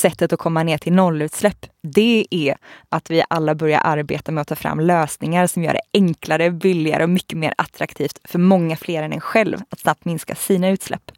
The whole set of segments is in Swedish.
sättet att komma ner till nollutsläpp, det är att vi alla börjar arbeta med att ta fram lösningar som gör det enklare, billigare och mycket mer attraktivt för många fler än en själv att snabbt minska sina utsläpp.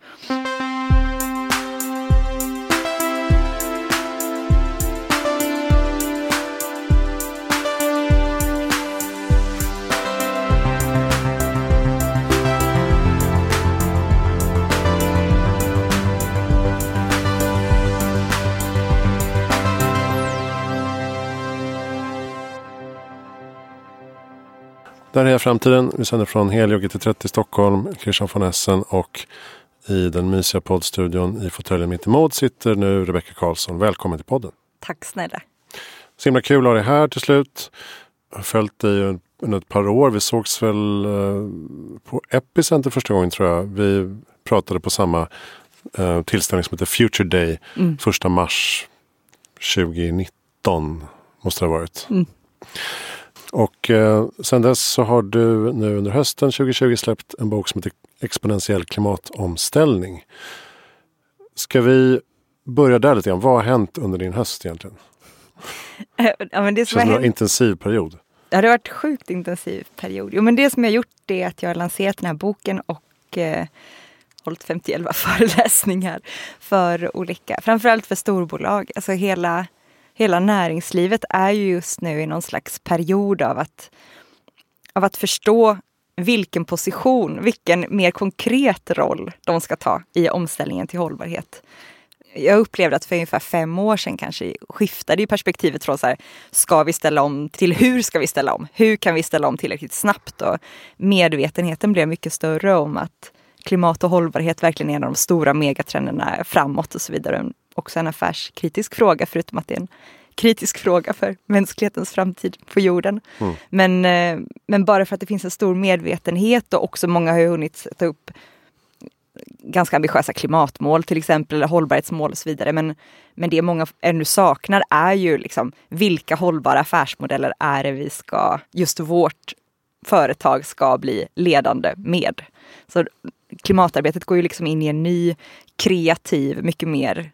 Där är framtiden. Vi sänder från Helio GT30 Stockholm, Christian von Essen och i den mysiga poddstudion i fåtöljen mittemot sitter nu Rebecka Karlsson. Välkommen till podden. Tack snälla. Så himla kul att ha dig här till slut. Jag har följt dig under ett par år. Vi sågs väl eh, på Epicenter första gången tror jag. Vi pratade på samma eh, tillställning som heter Future Day. Mm. Första mars 2019 måste det ha varit. Mm. Och eh, sen dess så har du nu under hösten 2020 släppt en bok som heter Exponentiell klimatomställning. Ska vi börja där lite grann? Vad har hänt under din höst egentligen? ja, men det som Känns en intensiv period. Det har varit sjukt intensiv period. Jo, men det som jag har gjort är att jag har lanserat den här boken och eh, hållit 51 föreläsningar för olika, framförallt för storbolag. Alltså hela hela näringslivet är ju just nu i någon slags period av att, av att förstå vilken position, vilken mer konkret roll de ska ta i omställningen till hållbarhet. Jag upplevde att för ungefär fem år sedan kanske skiftade perspektivet från så här, ska vi ställa om till hur ska vi ställa om? Hur kan vi ställa om tillräckligt snabbt? Och medvetenheten blev mycket större om att klimat och hållbarhet verkligen är en av de stora megatrenderna framåt och så vidare också en affärskritisk fråga, förutom att det är en kritisk fråga för mänsklighetens framtid på jorden. Mm. Men, eh, men bara för att det finns en stor medvetenhet och också många har hunnit sätta upp ganska ambitiösa klimatmål till exempel, eller hållbarhetsmål och så vidare. Men, men det många ännu saknar är ju liksom vilka hållbara affärsmodeller är det vi ska, just vårt företag ska bli ledande med. Så klimatarbetet går ju liksom in i en ny kreativ, mycket mer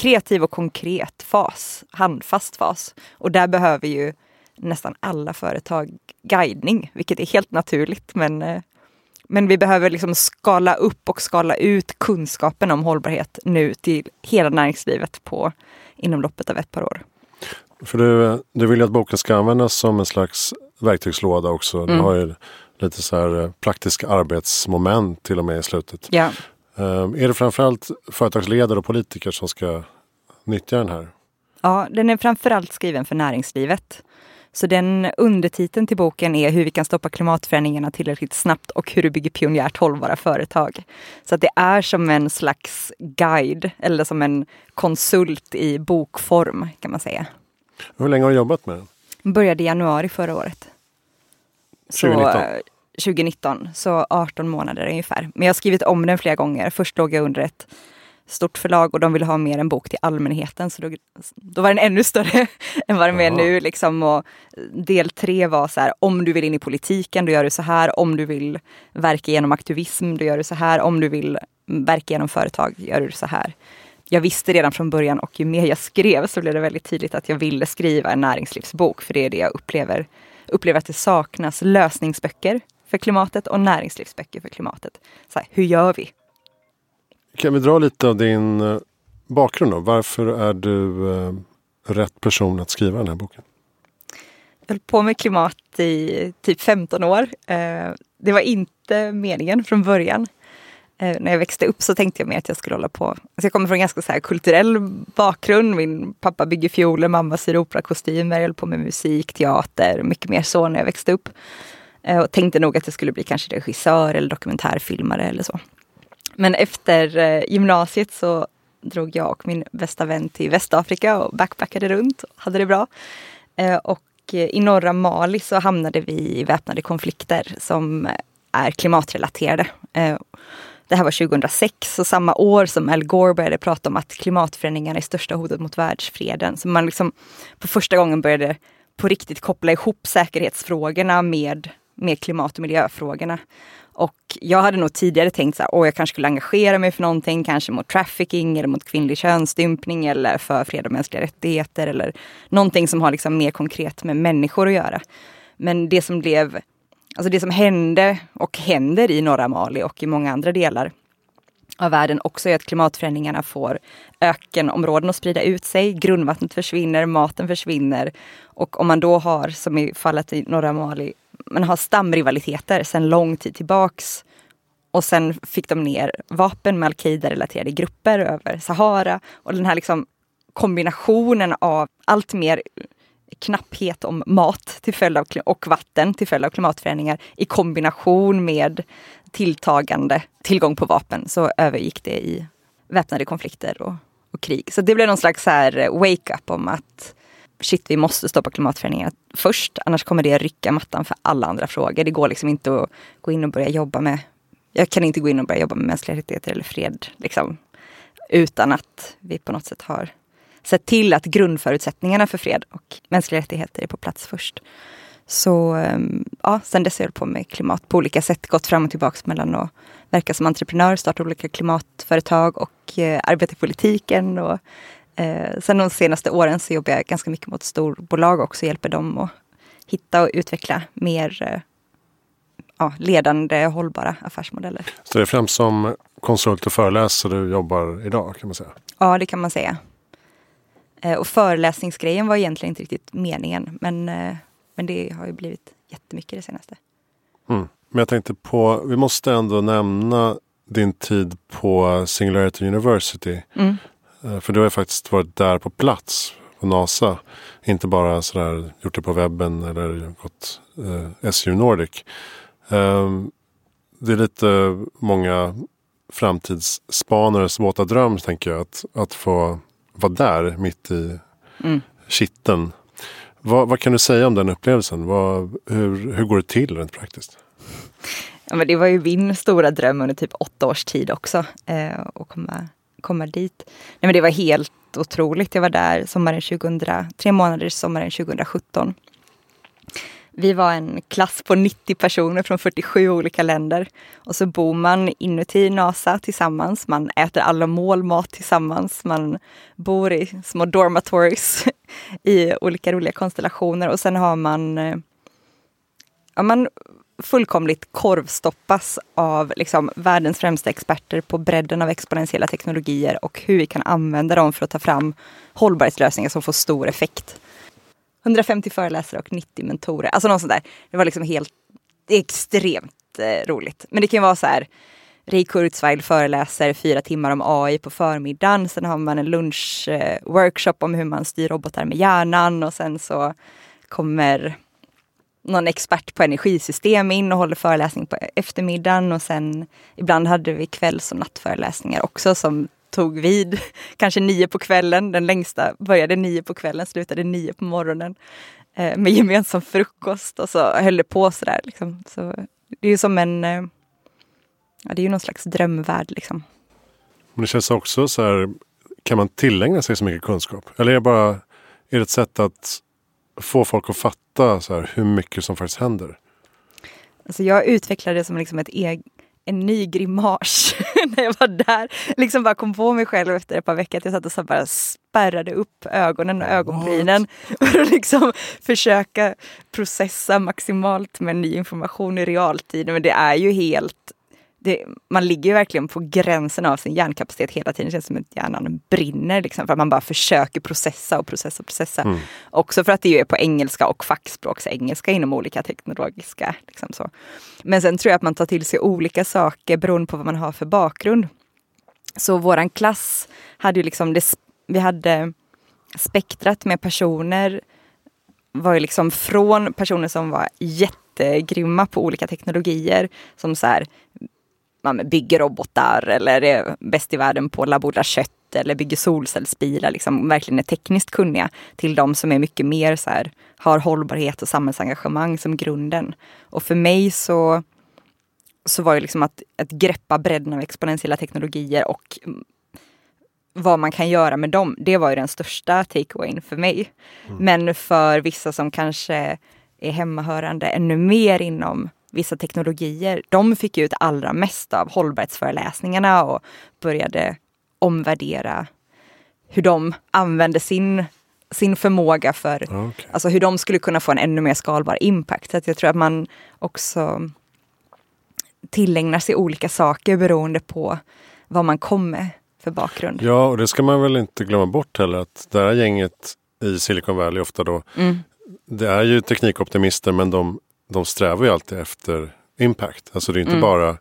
kreativ och konkret fas, handfast fas. Och där behöver ju nästan alla företag guidning, vilket är helt naturligt. Men, eh, men vi behöver liksom skala upp och skala ut kunskapen om hållbarhet nu till hela näringslivet på, inom loppet av ett par år. För du, du vill ju att boken ska användas som en slags verktygslåda också. Mm. Du har ju lite så här eh, praktiska arbetsmoment till och med i slutet. Ja. Ehm, är det framförallt företagsledare och politiker som ska nyttja den här? Ja, den är framförallt skriven för näringslivet. Så den undertiteln till boken är hur vi kan stoppa klimatförändringarna tillräckligt snabbt och hur du bygger pionjärt hållbara företag. Så att det är som en slags guide eller som en konsult i bokform kan man säga. Hur länge har du jobbat med den? Började i januari förra året. 2019? Så, 2019, så 18 månader ungefär. Men jag har skrivit om den flera gånger. Först låg jag under ett stort förlag och de ville ha mer en bok till allmänheten. Så då, då var den ännu större än vad den är nu. Liksom. Och del tre var så här, om du vill in i politiken, då gör du så här. Om du vill verka genom aktivism, då gör du så här. Om du vill verka genom företag, gör du så här. Jag visste redan från början och ju mer jag skrev så blev det väldigt tydligt att jag ville skriva en näringslivsbok. För det är det jag upplever, upplever att det saknas lösningsböcker för klimatet och näringslivsböcker för klimatet. Så här, hur gör vi? Kan vi dra lite av din eh, bakgrund då? Varför är du eh, rätt person att skriva den här boken? Jag höll på med klimat i typ 15 år. Eh, det var inte meningen från början. Eh, när jag växte upp så tänkte jag mer att jag skulle hålla på. Alltså jag kommer från en ganska så här kulturell bakgrund. Min pappa bygger fioler, mamma syr operakostymer, jag höll på med musik, teater, mycket mer så när jag växte upp. Eh, och tänkte nog att jag skulle bli kanske regissör eller dokumentärfilmare eller så. Men efter eh, gymnasiet så drog jag och min bästa vän till Västafrika och backpackade runt och hade det bra. Eh, och i norra Mali så hamnade vi i väpnade konflikter som är klimatrelaterade. Det här var 2006 och samma år som Al Gore började prata om att klimatförändringarna är största hotet mot världsfreden. Så man liksom på första gången började på riktigt koppla ihop säkerhetsfrågorna med, med klimat och miljöfrågorna. Och jag hade nog tidigare tänkt så här, åh jag kanske skulle engagera mig för någonting, kanske mot trafficking eller mot kvinnlig könsstympning eller för fred och mänskliga rättigheter eller någonting som har liksom mer konkret med människor att göra. Men det som blev, alltså det som hände och händer i norra Mali och i många andra delar av världen också är att klimatförändringarna får ökenområden att sprida ut sig. Grundvattnet försvinner, maten försvinner. Och om man då har, som i fallet i norra Mali, man har stamrivaliteter sedan lång tid tillbaks. Och sen fick de ner vapen med al-Qaida-relaterade grupper över Sahara. Och den här liksom kombinationen av allt mer knapphet om mat till följd av, och vatten till följd av klimatförändringar i kombination med tilltagande tillgång på vapen så övergick det i väpnade konflikter och, och krig. Så det blev någon slags eh, wake-up om att shit, vi måste stoppa klimatförändringarna först, annars kommer det rycka mattan för alla andra frågor. Det går liksom inte att gå in och börja jobba med, jag kan inte gå in och börja jobba med mänskliga rättigheter eller fred, liksom, utan att vi på något sätt har sett till att grundförutsättningarna för fred och mänskliga rättigheter är på plats först. Så ehm, ja, sen dess har jag på med klimat på olika sätt, gått fram och tillbaka mellan att verka som entreprenör, starta olika klimatföretag och eh, arbeta i politiken. Och, eh, sen de senaste åren så jobbar jag ganska mycket mot storbolag också, hjälper dem att hitta och utveckla mer eh, ja, ledande hållbara affärsmodeller. Så det är främst som konsult och föreläsare du jobbar idag kan man säga? Ja, det kan man säga. Eh, och föreläsningsgrejen var egentligen inte riktigt meningen, men eh, men det har ju blivit jättemycket det senaste. Mm. Men jag tänkte på, vi måste ändå nämna din tid på Singularity University. Mm. Eh, för du har ju faktiskt varit där på plats på NASA. Inte bara sådär gjort det på webben eller gått eh, SU Nordic. Eh, det är lite många framtidsspanares våta dröm tänker jag. Att, att få vara där mitt i mm. kitten vad, vad, kan du säga om den upplevelsen? Vad, hur, hur går det till rent praktiskt? Ja, men det var ju min stora dröm under typ åtta års tid också. Eh, att komma, komma dit. Nej, men det var helt otroligt. Jag var där sommaren 2000, tre månader sommaren 2017. Vi var en klass på 90 personer från 47 olika länder. Och så bor man inuti NASA tillsammans. Man äter alla mål mat tillsammans. Man bor i små dormitories i olika roliga konstellationer. Och sen har man, eh, ja, man fullkomligt korvstoppas av liksom världens främsta experter på bredden av exponentiella teknologier och hur vi kan använda dem för att ta fram hållbarhetslösningar som får stor effekt. 150 föreläsare och 90 mentorer. Alltså något sånt där. Det var liksom helt extremt eh, roligt. Men det kan vara så här. Ray Kurzweil föreläser fyra timmar om AI på förmiddagen. Sen har man en lunchworkshop eh, om hur man styr robotar med hjärnan och sen så kommer någon expert på energisystem in och håller föreläsning på eftermiddagen och sen ibland hade vi kvälls och nattföreläsningar också som tog vid kanske nio på kvällen. Den längsta började nio på kvällen, slutade nio på morgonen. Eh, med gemensam frukost och så höll det på sådär. Liksom. Så det är ju som en... Eh, ja, det är ju någon slags drömvärld liksom. Men det känns också så här, kan man tillägna sig så mycket kunskap? Eller är det bara är det ett sätt att få folk att fatta så här, hur mycket som faktiskt händer? Alltså jag utvecklade det som liksom ett eget en ny grimas när jag var där. Liksom bara kom på mig själv efter ett par veckor att jag satt och så bara spärrade upp ögonen och ögonbrynen. För att liksom försöka processa maximalt med ny information i realtid. Men det är ju helt det, man ligger ju verkligen på gränsen av sin hjärnkapacitet hela tiden. Det känns som att hjärnan brinner liksom, för att man bara försöker processa och processa och processa. Mm. Också för att det är på engelska och fackspråksengelska inom olika teknologiska. Liksom så. Men sen tror jag att man tar till sig olika saker beroende på vad man har för bakgrund. Så våran klass hade ju liksom, det, vi hade spektrat med personer var ju liksom från personer som var jättegrymma på olika teknologier. Som så här, man bygger robotar eller är bäst i världen på att laborera kött eller bygger solcellsbilar, liksom verkligen är tekniskt kunniga, till de som är mycket mer så här, har hållbarhet och samhällsengagemang som grunden. Och för mig så, så var det liksom att, att greppa bredden av exponentiella teknologier och vad man kan göra med dem, det var ju den största takeawayn för mig. Mm. Men för vissa som kanske är hemmahörande ännu mer inom vissa teknologier, de fick ut allra mest av hållbarhetsföreläsningarna och började omvärdera hur de använde sin, sin förmåga för, Okay. alltså hur de skulle kunna få en ännu mer skalbar impact. Så jag tror att man också tillägnar sig olika saker beroende på vad man kommer för bakgrund. Ja, och det ska man väl inte glömma bort heller att det här gänget i Silicon Valley ofta då, Mm. det är ju teknikoptimister men de, de strävar ju alltid efter impact. Alltså det är inte Mm. bara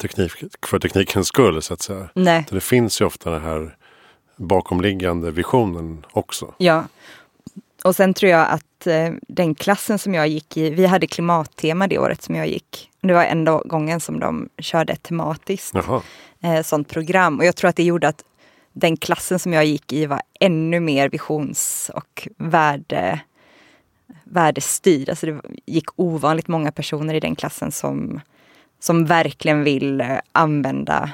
teknik för teknikens skull så att säga. Nej, Det finns ju ofta den här bakomliggande visionen också. ja. Och sen tror jag att eh, den klassen som jag gick i, vi hade klimattema det året som jag gick. Det var enda gången som de körde ett tematiskt eh, sånt program. Och jag tror att det gjorde att den klassen som jag gick i var ännu mer visions och värde, värdestyrd. Alltså det gick ovanligt många personer i den klassen som, som verkligen vill eh, använda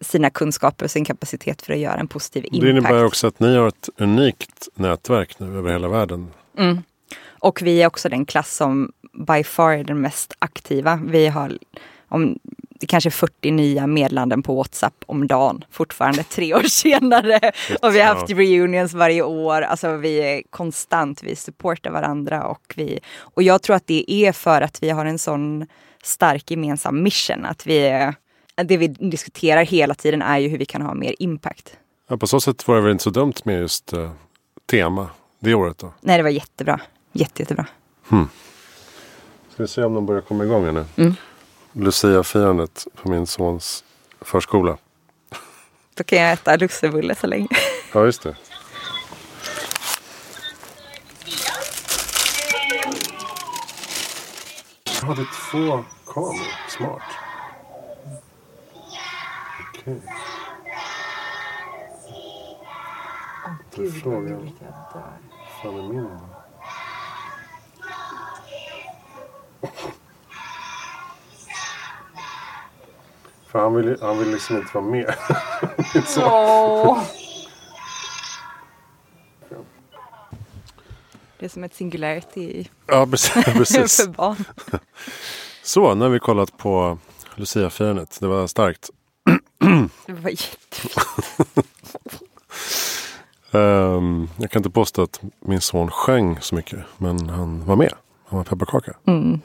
sina kunskaper och sin kapacitet för att göra en positiv impact. Det innebär också att ni har ett unikt nätverk nu över hela världen. Mm. Och vi är också den klass som by far är den mest aktiva. Vi har om, det kanske 40 nya meddelanden på WhatsApp om dagen fortfarande tre år senare. Och vi har haft reunions varje år. Alltså vi är konstant, vi supportar varandra och vi och jag tror att det är för att vi har en sån stark gemensam mission. Att vi det vi diskuterar hela tiden är ju hur vi kan ha mer impact. Ja, på så sätt var det väl inte så dumt med just eh, tema det året då. Nej, det var jättebra. Jätte, jättebra. Ska vi se om de börjar komma igång här nu. Mm. Lucia-firandet på min sons förskola. Då kan jag äta lussebulle så länge. Ja, just det. Jag hade två kameror. Smart. Okej. Då är frågan. Fan är min För han vill, han vill liksom inte vara med. Min son. Det är som ett singularity Ja, precis. för barn. Så, nu har vi kollat på Lucia-firandet. Det var starkt. Det var jätte... Ehm, jag kan inte påstå att min son sjöng så mycket. Men han var med. Han var pepparkaka. Mm.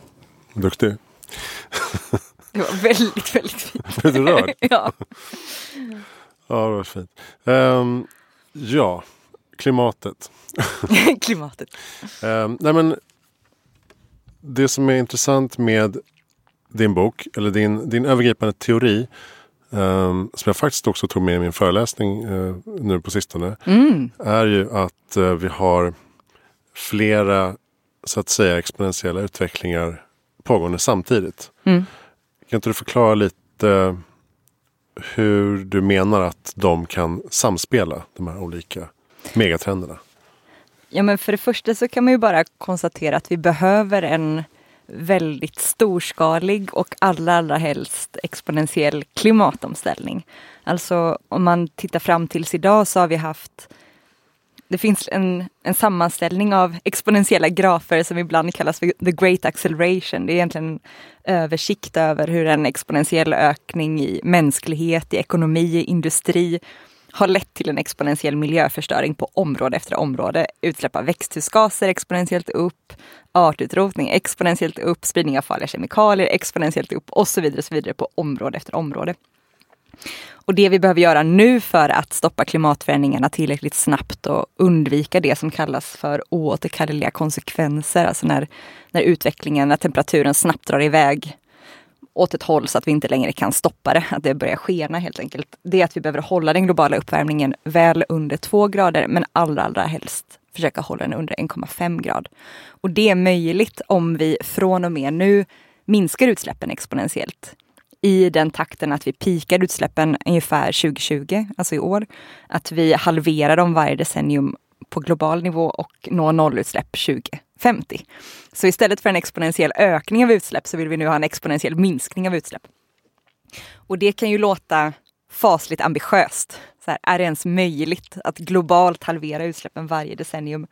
Duktig. Det var väldigt, väldigt fint. Blev du rörd? ja. Ja, det var fint. Ehm, ja, klimatet. Klimatet. Ehm, nej men, det som är intressant med din bok, eller din, din övergripande teori, ehm, som jag faktiskt också tog med i min föreläsning eh, nu på sistone, Mm. är ju att eh, vi har flera så att säga exponentiella utvecklingar pågående samtidigt. Mm. Kan inte du förklara lite hur du menar att de kan samspela, de här olika megatrenderna? Ja, men för det första så kan man ju bara konstatera att vi behöver en väldigt storskalig och allra, allra helst exponentiell klimatomställning. Alltså om man tittar fram tills idag så har vi haft det finns en, en sammanställning av exponentiella grafer som ibland kallas för the great acceleration. Det är egentligen en översikt över hur en exponentiell ökning i mänsklighet, i ekonomi, i industri har lett till en exponentiell miljöförstöring på område efter område. Utsläpp av växthusgaser exponentiellt upp, artutrotning exponentiellt upp, spridning av farliga kemikalier exponentiellt upp och så vidare, och så vidare på område efter område. Och det vi behöver göra nu för att stoppa klimatförändringarna tillräckligt snabbt och undvika det som kallas för oåterkalleliga konsekvenser, alltså när, när utvecklingen, när temperaturen snabbt drar iväg åt ett håll så att vi inte längre kan stoppa det, att det börjar skena helt enkelt. Det är att vi behöver hålla den globala uppvärmningen väl under två grader, men allra, allra helst försöka hålla den under 1,5 grad. Och det är möjligt om vi från och med nu minskar utsläppen exponentiellt i den takten att vi pikar utsläppen ungefär 2020, alltså i år. Att vi halverar dem varje decennium på global nivå och når nollutsläpp 2050. Så istället för en exponentiell ökning av utsläpp så vill vi nu ha en exponentiell minskning av utsläpp. Och det kan ju låta fasligt ambitiöst. Så här, är det ens möjligt att globalt halvera utsläppen varje decennium?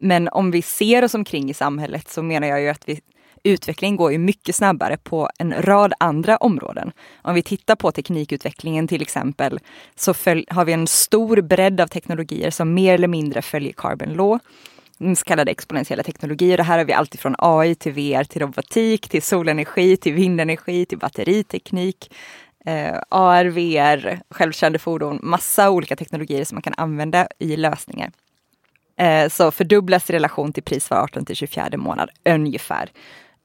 Men om vi ser oss omkring i samhället så menar jag ju att vi, utvecklingen går ju mycket snabbare på en rad andra områden. Om vi tittar på teknikutvecklingen till exempel så har vi en stor bredd av teknologier som mer eller mindre följer Carbon Law så kallade exponentiella teknologier. Det här har vi allt från AI till VR till robotik, till solenergi, till vindenergi, till batteriteknik, eh, AR, VR, självkörande fordon, massa olika teknologier som man kan använda i lösningar. Eh, så fördubblas i relation till pris var 18 till 24 månad ungefär.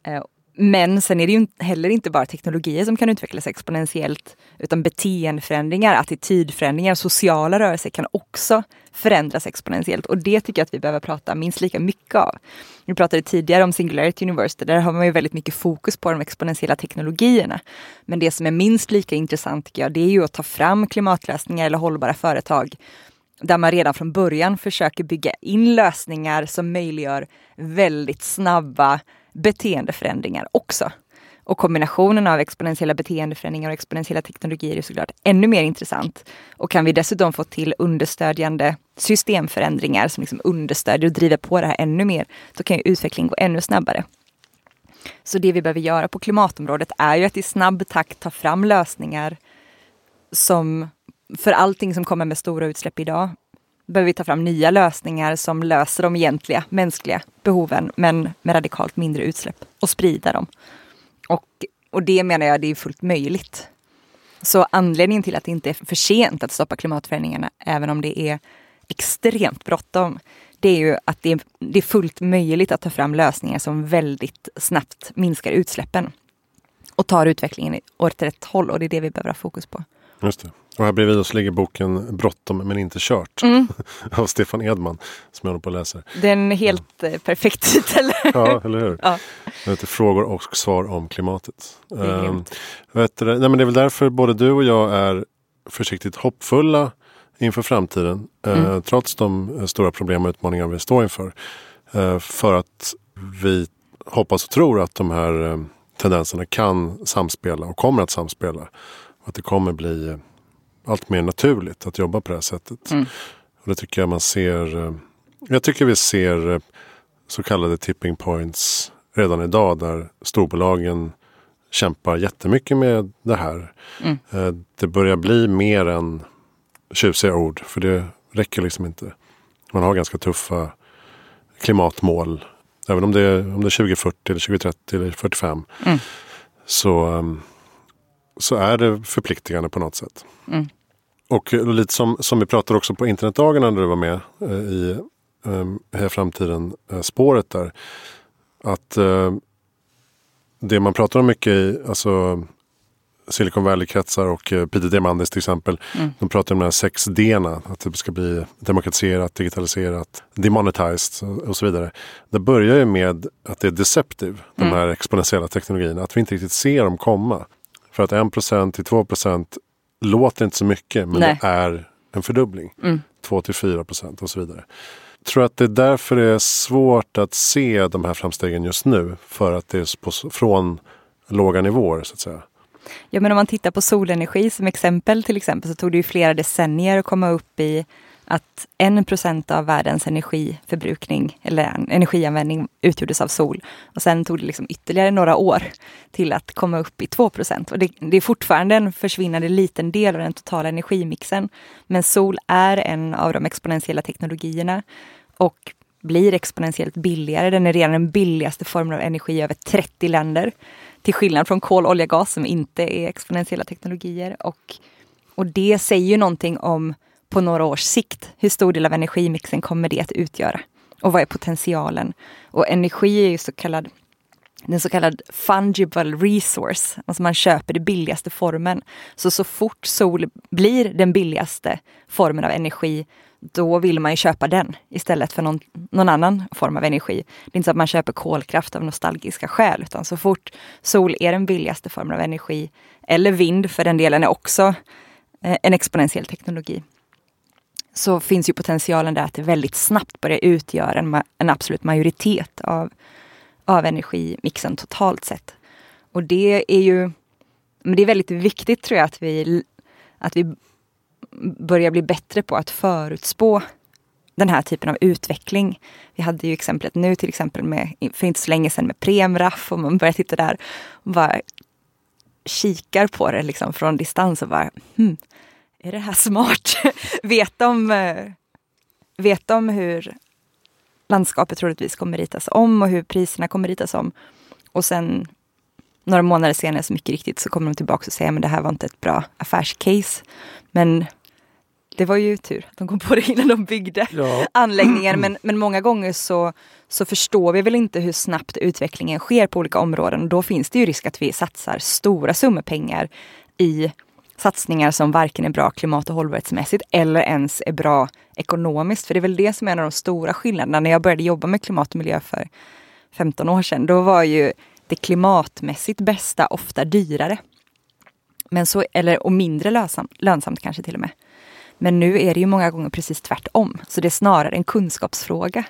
Eh, men sen är det ju heller inte bara teknologier som kan utvecklas exponentiellt, utan beteendeförändringar, attitydförändringar, sociala rörelser kan också förändras exponentiellt. Och det tycker jag att vi behöver prata minst lika mycket av. Vi pratade tidigare om Singularity University, där har man ju väldigt mycket fokus på de exponentiella teknologierna. Men det som är minst lika intressant tycker jag, det är ju att ta fram klimatlösningar eller hållbara företag där man redan från början försöker bygga in lösningar som möjliggör väldigt snabba beteendeförändringar också. Och kombinationen av exponentiella beteendeförändringar och exponentiella teknologier är såklart ännu mer intressant. Och kan vi dessutom få till understödjande systemförändringar som liksom understödjer och driver på det här ännu mer, då kan ju utvecklingen gå ännu snabbare. Så det vi behöver göra på klimatområdet är ju att i snabb takt ta fram lösningar som för allting som kommer med stora utsläpp idag behöver vi ta fram nya lösningar som löser de egentliga mänskliga behoven men med radikalt mindre utsläpp och sprida dem. Och, och det menar jag det är fullt möjligt. Så anledningen till att det inte är för sent att stoppa klimatförändringarna, även om det är extremt bråttom, det är ju att det är, det är fullt möjligt att ta fram lösningar som väldigt snabbt minskar utsläppen och tar utvecklingen åt rätt håll och det är det vi behöver ha fokus på. Just det. Och här bredvid oss ligger boken Bråttom men inte kört mm. av Stefan Edman som jag håller på att läsa. Det är en helt. Eh, perfekt titel. ja, eller hur? Ja. Det heter Frågor och svar om klimatet. Det är, um, vet du, nej, men det är väl därför både du och jag är försiktigt hoppfulla inför framtiden. Eh, mm. Uh, trots de stora problem och utmaningar vi står inför. Uh, för att vi hoppas och tror att de här uh, tendenserna kan samspela och kommer att samspela. Att det kommer bli allt mer naturligt att jobba på det här sättet. Mm. Och det tycker jag man ser. Eh, jag tycker vi ser eh, så kallade tipping points redan idag där storbolagen kämpar jättemycket med det här. Mm. Eh, det börjar bli mer än tjusiga ord för det räcker liksom inte. Man har ganska tuffa klimatmål. Även om det är, om det är 2040, eller 2030 eller 45. Mm. Så, ehm, så är det förpliktigande på något sätt. Mm. Och lite som, som vi pratade också på internetdagarna när du var med eh, i eh, Framtiden eh, spåret där. Att eh, det man pratar om mycket i alltså, Silicon Valley-kretsar och eh, Peter Diamandis till exempel. Mm. De pratar om de här sex d att det ska bli demokratiserat, digitaliserat, demonetized och, och så vidare. Det börjar ju med att det är deceptive, mm. de här exponentiella teknologierna. Att vi inte riktigt ser dem komma. För att 1% till 2% låter inte så mycket men Nej. det är en fördubbling. Mm. 2-4 procent och så vidare. Jag tror att det är därför det är svårt att se de här framstegen just nu. För att det är på, från låga nivåer så att säga. Ja men om man tittar på solenergi som exempel till exempel så tog det ju flera decennier att komma upp i att en procent av världens energiförbrukning eller energianvändning utgjordes av sol. Och sen tog det liksom ytterligare några år till att komma upp i 2 procent. Och det, det, är fortfarande en försvinnande liten del av den totala energimixen. Men sol är en av de exponentiella teknologierna och blir exponentiellt billigare. Den är redan den billigaste formen av energi i över 30 länder. Till skillnad från kol, olja, gas som inte är exponentiella teknologier. Och, och det säger ju någonting om på några års sikt, hur stor del av energimixen kommer det att utgöra? Och vad är potentialen? Och energi är ju så kallad en så kallad fungible resource, alltså man köper den billigaste formen. Så så fort sol blir den billigaste formen av energi, då vill man ju köpa den istället för någon, någon annan form av energi. Det är inte så att man köper kolkraft av nostalgiska skäl, utan så fort sol är den billigaste formen av energi, eller vind för den delen är också eh, en exponentiell teknologi, så finns ju potentialen där att det väldigt snabbt börjar utgöra en, en absolut majoritet av, av energimixen totalt sett. Och det är ju men det är väldigt viktigt tror jag att vi, att vi börjar bli bättre på att förutspå den här typen av utveckling. Vi hade ju exemplet nu till exempel med, för inte så länge sedan med Premraff och man börjar titta där och bara kikar på det liksom från distans och bara hmm, är det här smart? vet, de, eh, vet de hur landskapet troligtvis kommer ritas om och hur priserna kommer ritas om? Och sen några månader senare, så mycket riktigt, så kommer de tillbaka och säger att det här var inte ett bra affärscase. Men det var ju tur att de kom på det innan de byggde ja. anläggningen. Men, men många gånger så, så förstår vi väl inte hur snabbt utvecklingen sker på olika områden. Och då finns det ju risk att vi satsar stora summor pengar i satsningar som varken är bra klimat och hållbarhetsmässigt eller ens är bra ekonomiskt. För det är väl det som är en av de stora skillnaderna. När jag började jobba med klimat och miljö för 15 år sedan, då var ju det klimatmässigt bästa ofta dyrare. Men så, eller, och mindre lönsamt, lönsamt kanske till och med. Men nu är det ju många gånger precis tvärtom. Så det är snarare en kunskapsfråga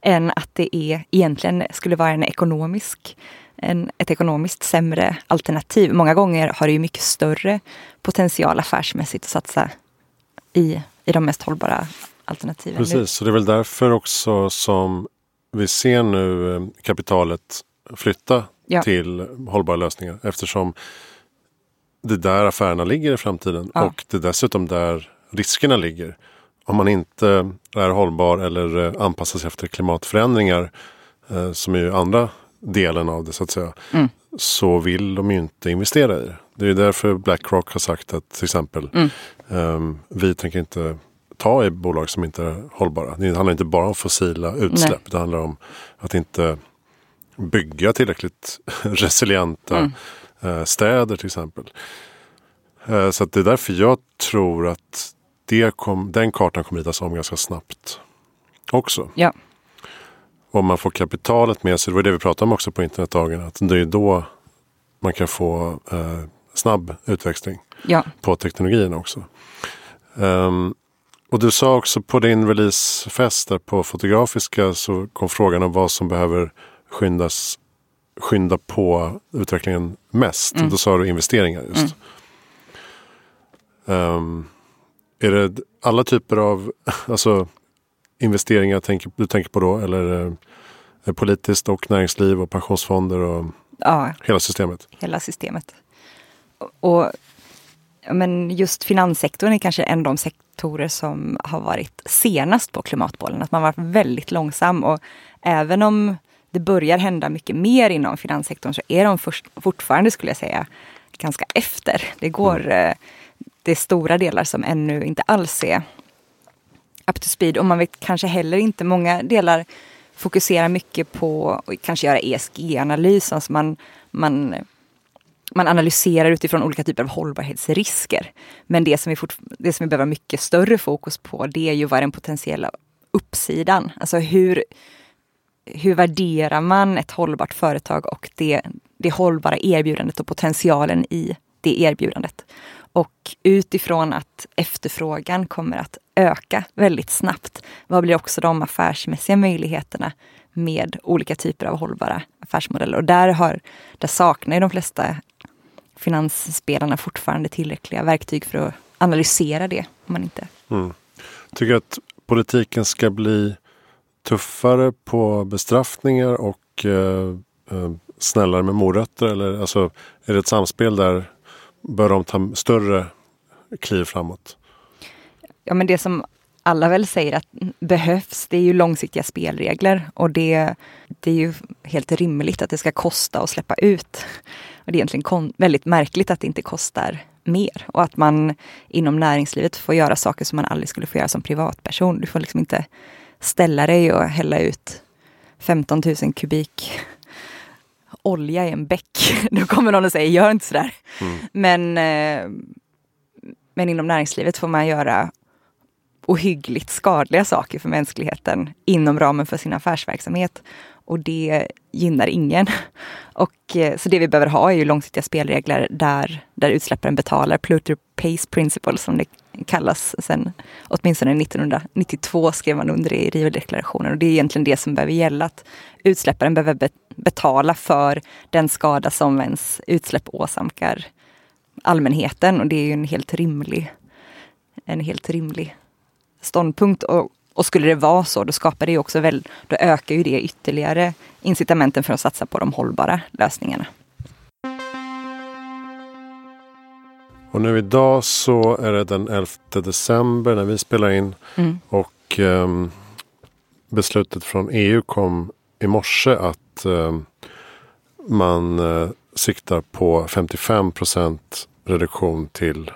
än att det är, egentligen skulle vara en ekonomisk, en, ett ekonomiskt sämre alternativ. Många gånger har det ju mycket större potential affärsmässigt att satsa i, i de mest hållbara alternativen. Precis, så det är väl därför också som vi ser nu eh, kapitalet flytta ja. till hållbara lösningar eftersom det är där affärerna ligger i framtiden ja. och det är dessutom där riskerna ligger. Om man inte är hållbar eller eh, anpassar sig efter klimatförändringar eh, som är ju andra delen av det så att säga. Mm. Så vill de ju inte investera i det. Det är därför Blackrock har sagt att till exempel mm. um, vi tänker inte ta i bolag som inte är hållbara. Det handlar inte bara om fossila utsläpp. Nej. Det handlar om att inte bygga tillräckligt resilienta mm. uh, städer till exempel. Uh, så det är därför jag tror att det kom, den kartan kommer ritas om ganska snabbt också. Ja. Om man får kapitalet med sig, det var det vi pratade om också på internetdagen, att det är då man kan få eh, snabb utväxling ja. på teknologin också. Um, och du sa också på din releasefest där på Fotografiska så kom frågan om vad som behöver skyndas, skynda på utvecklingen mest. Mm. Då sa du investeringar just. Mm. Um, är det alla typer av alltså, investeringar tänker, du tänker på då? Eller det politiskt och näringsliv och pensionsfonder och ja, hela systemet? Hela systemet. Och, men just finanssektorn är kanske en av de sektorer som har varit senast på klimatbollen. Att man varit väldigt långsam och även om det börjar hända mycket mer inom finanssektorn så är de först, fortfarande, skulle jag säga, ganska efter. Det går mm. Eh, det är stora delar som ännu inte alls är up to speed. Och man vet kanske heller inte, många delar fokuserar mycket på att kanske göra ESG-analys. Alltså man, man, man analyserar utifrån olika typer av hållbarhetsrisker. Men det som, vi fort, det som vi behöver mycket större fokus på det är ju vad är den potentiella uppsidan. Alltså hur, hur värderar man ett hållbart företag och det, det hållbara erbjudandet och potentialen i det erbjudandet. Och utifrån att efterfrågan kommer att öka väldigt snabbt, vad blir också de affärsmässiga möjligheterna med olika typer av hållbara affärsmodeller? Och där, har, där saknar de flesta finansspelarna fortfarande tillräckliga verktyg för att analysera det. Om man inte... Mm. Tycker att politiken ska bli tuffare på bestraffningar och eh, eh, snällare med morötter? Eller alltså, är det ett samspel där bör de ta större kliv framåt? Ja men det som alla väl säger att behövs, det är ju långsiktiga spelregler och det, det är ju helt rimligt att det ska kosta att släppa ut. Och det är egentligen väldigt märkligt att det inte kostar mer och att man inom näringslivet får göra saker som man aldrig skulle få göra som privatperson. Du får liksom inte ställa dig och hälla ut 15 000 kubik olja i en bäck. Då kommer någon och säger gör inte sådär. Mm. Men, eh, men inom näringslivet får man göra ohyggligt skadliga saker för mänskligheten inom ramen för sin affärsverksamhet. Och det gynnar ingen. Och, eh, så det vi behöver ha är ju långsiktiga spelregler där, där utsläpparen betalar. Pluto Pays Principle som det kallas. Sen, åtminstone 1992 skrev man under det i Rio-deklarationen. Och det är egentligen det som behöver gälla. Att utsläpparen behöver betala för den skada som ens utsläpp åsamkar allmänheten. Och det är ju en helt rimlig, en helt rimlig ståndpunkt. Och, Och skulle det vara så, då skapar det också väl, då ökar ju det ytterligare incitamenten för att satsa på de hållbara lösningarna. Och nu idag så är det den 11 december när vi spelar in. Mm. Och um, beslutet från EU kom i morse att um, man uh, siktar på 55 procent reduktion till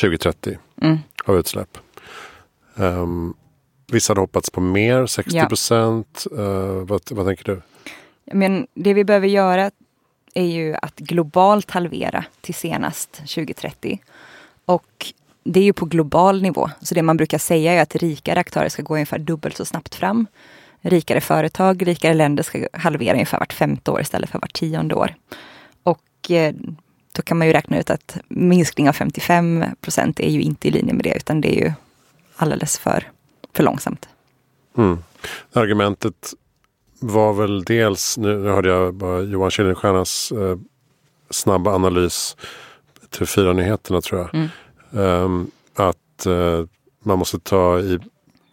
2030 mm. av utsläpp. Um, vissa hade hoppats på mer, 60 procent. Ja. Uh, vad, vad tänker du? Men det vi behöver göra är ju att globalt halvera till senast 2030. Och det är ju på global nivå. Så det man brukar säga är att rikare aktörer ska gå ungefär dubbelt så snabbt fram. Rikare företag, rikare länder ska halvera ungefär vart femte år istället för vart tionde år. Och eh, då kan man ju räkna ut att minskning av 55 procent är ju inte i linje med det utan det är ju alldeles för, för långsamt. Mm. Argumentet var väl dels, nu hörde jag bara Johan Kuylenstiernas eh, snabba analys till fyra nyheterna tror jag. Mm. Um, att uh, man måste ta, i,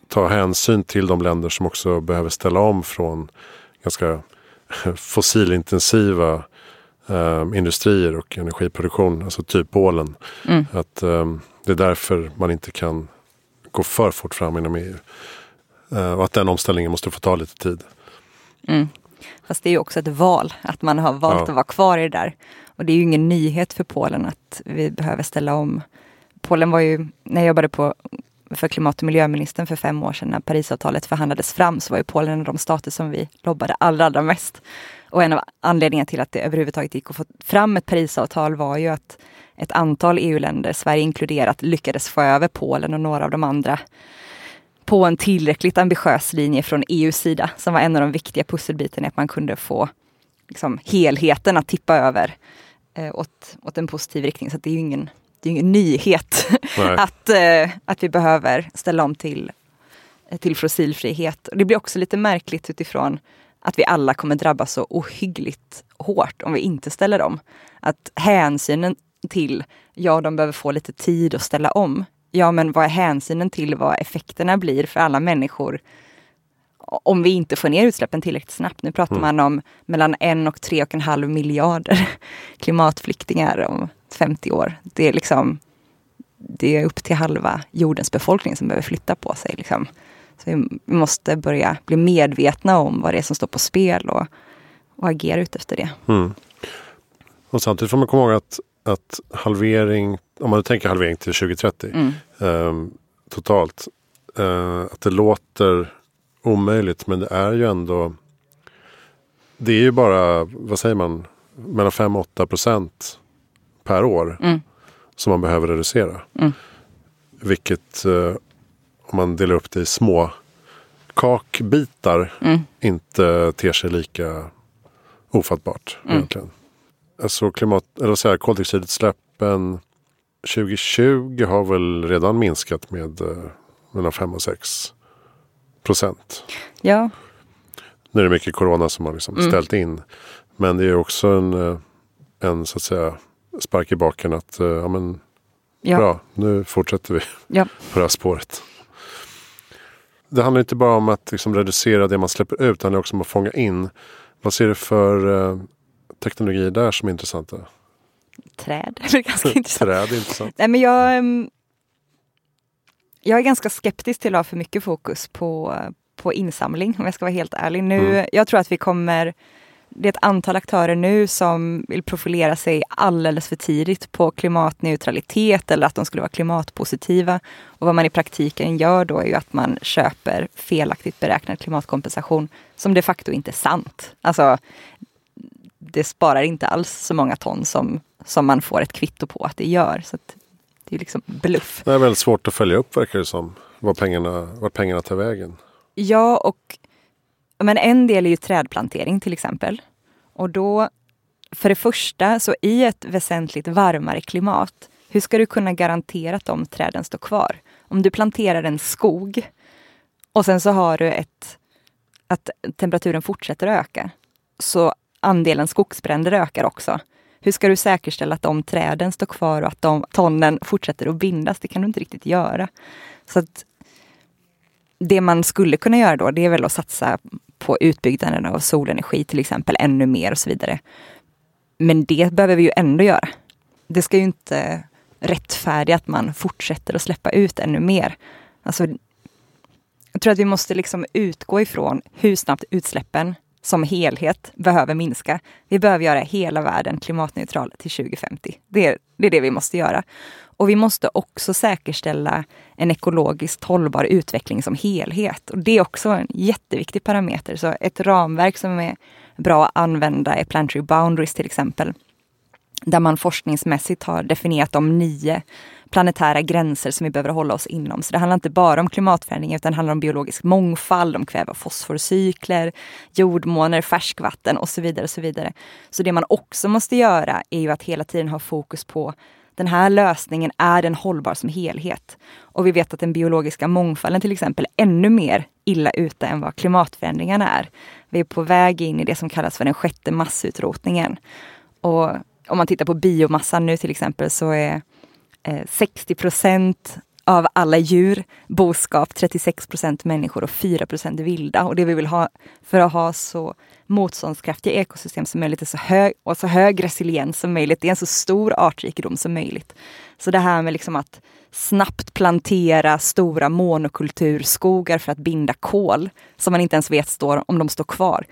ta hänsyn till de länder som också behöver ställa om från ganska fossilintensiva um, industrier och energiproduktion, alltså typ Polen. Mm. Att um, det är därför man inte kan gå för fort fram inom EU. Uh, och att den omställningen måste få ta lite tid. Mm. Fast det är ju också ett val, att man har valt ja. att vara kvar i det där. Och det är ju ingen nyhet för Polen att vi behöver ställa om. Polen var ju, när jag jobbade på, för klimat och miljöministern för fem år sedan när Parisavtalet förhandlades fram så var ju Polen en av de stater som vi lobbade allra, allra mest. Och en av anledningarna till att det överhuvudtaget gick att få fram ett Parisavtal var ju att ett antal EU-länder, Sverige inkluderat, lyckades få över Polen och några av de andra på en tillräckligt ambitiös linje från EUs sida som var en av de viktiga pusselbitarna, att man kunde få liksom, helheten att tippa över eh, åt, åt en positiv riktning. Så det är ju ingen, det är ingen nyhet att, eh, att vi behöver ställa om till, eh, till fossilfrihet. Och det blir också lite märkligt utifrån att vi alla kommer drabbas så ohyggligt hårt om vi inte ställer om. Att hänsynen till, ja de behöver få lite tid att ställa om, ja men vad är hänsynen till vad effekterna blir för alla människor om vi inte får ner utsläppen tillräckligt snabbt. Nu pratar mm. man om mellan en och tre och en halv miljarder klimatflyktingar om 50 år. Det är liksom det är upp till halva jordens befolkning som behöver flytta på sig. Liksom. Så vi måste börja bli medvetna om vad det är som står på spel och, och agera ut efter det. Mm. Och samtidigt får man komma ihåg att, att halvering om man tänker halvering till 2030 mm. eh, totalt. Eh, att det låter omöjligt men det är ju ändå Det är ju bara, vad säger man, mellan 5 och 8 procent per år mm. som man behöver reducera. Mm. Vilket eh, om man delar upp det i små kakbitar mm. inte ter sig lika ofattbart mm. egentligen. Alltså klimat, eller så här, koldioxidutsläppen 2020 har väl redan minskat med eh, mellan 5 och 6 procent. Ja. Nu är det mycket corona som har liksom mm. ställt in. Men det är också en, eh, en så att säga spark i baken att eh, ja, men, ja. bra, nu fortsätter vi ja. på det här spåret. Det handlar inte bara om att liksom reducera det man släpper ut, det handlar också om att fånga in. Vad ser du för teknologier där som är intressanta? träd. Är ganska intressant. Träd är intressant. Nej, men jag, mm, jag är ganska skeptisk till att ha för mycket fokus på, på insamling om jag ska vara helt ärlig. Nu, mm. Jag tror att vi kommer det är ett antal aktörer nu som vill profilera sig alldeles för tidigt på klimatneutralitet eller att de skulle vara klimatpositiva. Och vad man i praktiken gör då är ju att man köper felaktigt beräknad klimatkompensation som de facto inte är sant. Alltså, det sparar inte alls så många ton som som man får ett kvitto på att det gör. Så det är liksom bluff. Det är väldigt svårt att följa upp verkar det som. Var pengarna, var pengarna tar vägen. Ja, och men en del är ju trädplantering till exempel. Och då, för det första, så i ett väsentligt varmare klimat, hur ska du kunna garantera att de träden står kvar? Om du planterar en skog och sen så har du ett, att temperaturen fortsätter öka, så andelen skogsbränder ökar också. Hur ska du säkerställa att de träden står kvar och att de tonnen fortsätter att bindas? Det kan du inte riktigt göra. Så att det man skulle kunna göra då, det är väl att satsa på utbyggnaden av solenergi till exempel ännu mer och så vidare. Men det behöver vi ju ändå göra. Det ska ju inte rättfärdiga att man fortsätter att släppa ut ännu mer. Alltså, jag tror att vi måste liksom utgå ifrån hur snabbt utsläppen som helhet behöver minska. Vi behöver göra hela världen klimatneutral till 2050. Det är, det är det vi måste göra. Och vi måste också säkerställa en ekologiskt hållbar utveckling som helhet. Och det är också en jätteviktig parameter. Så ett ramverk som är bra att använda är Planetary Boundaries till exempel. Där man forskningsmässigt har definierat de nio planetära gränser som vi behöver hålla oss inom. Så det handlar inte bara om klimatförändring utan det handlar om biologisk mångfald, om kväve och fosforcykler, jordmåner, färskvatten och så vidare. och Så vidare. Så det man också måste göra är ju att hela tiden ha fokus på den här lösningen, är den hållbar som helhet? Och vi vet att den biologiska mångfalden till exempel är ännu mer illa ute än vad klimatförändringarna är. Vi är på väg in i det som kallas för den sjätte massutrotningen. Och om man tittar på biomassan nu till exempel så är Eh, 60 procent av alla djur, boskap, 36 procent människor och 4 procent vilda. Och det vi vill ha för att ha så motståndskraftiga ekosystem som möjligt så hög, och så hög resiliens som möjligt. Det är en så stor artrikedom som möjligt. Så det här med liksom att snabbt plantera stora monokulturskogar för att binda kol som man inte ens vet står, om de står kvar.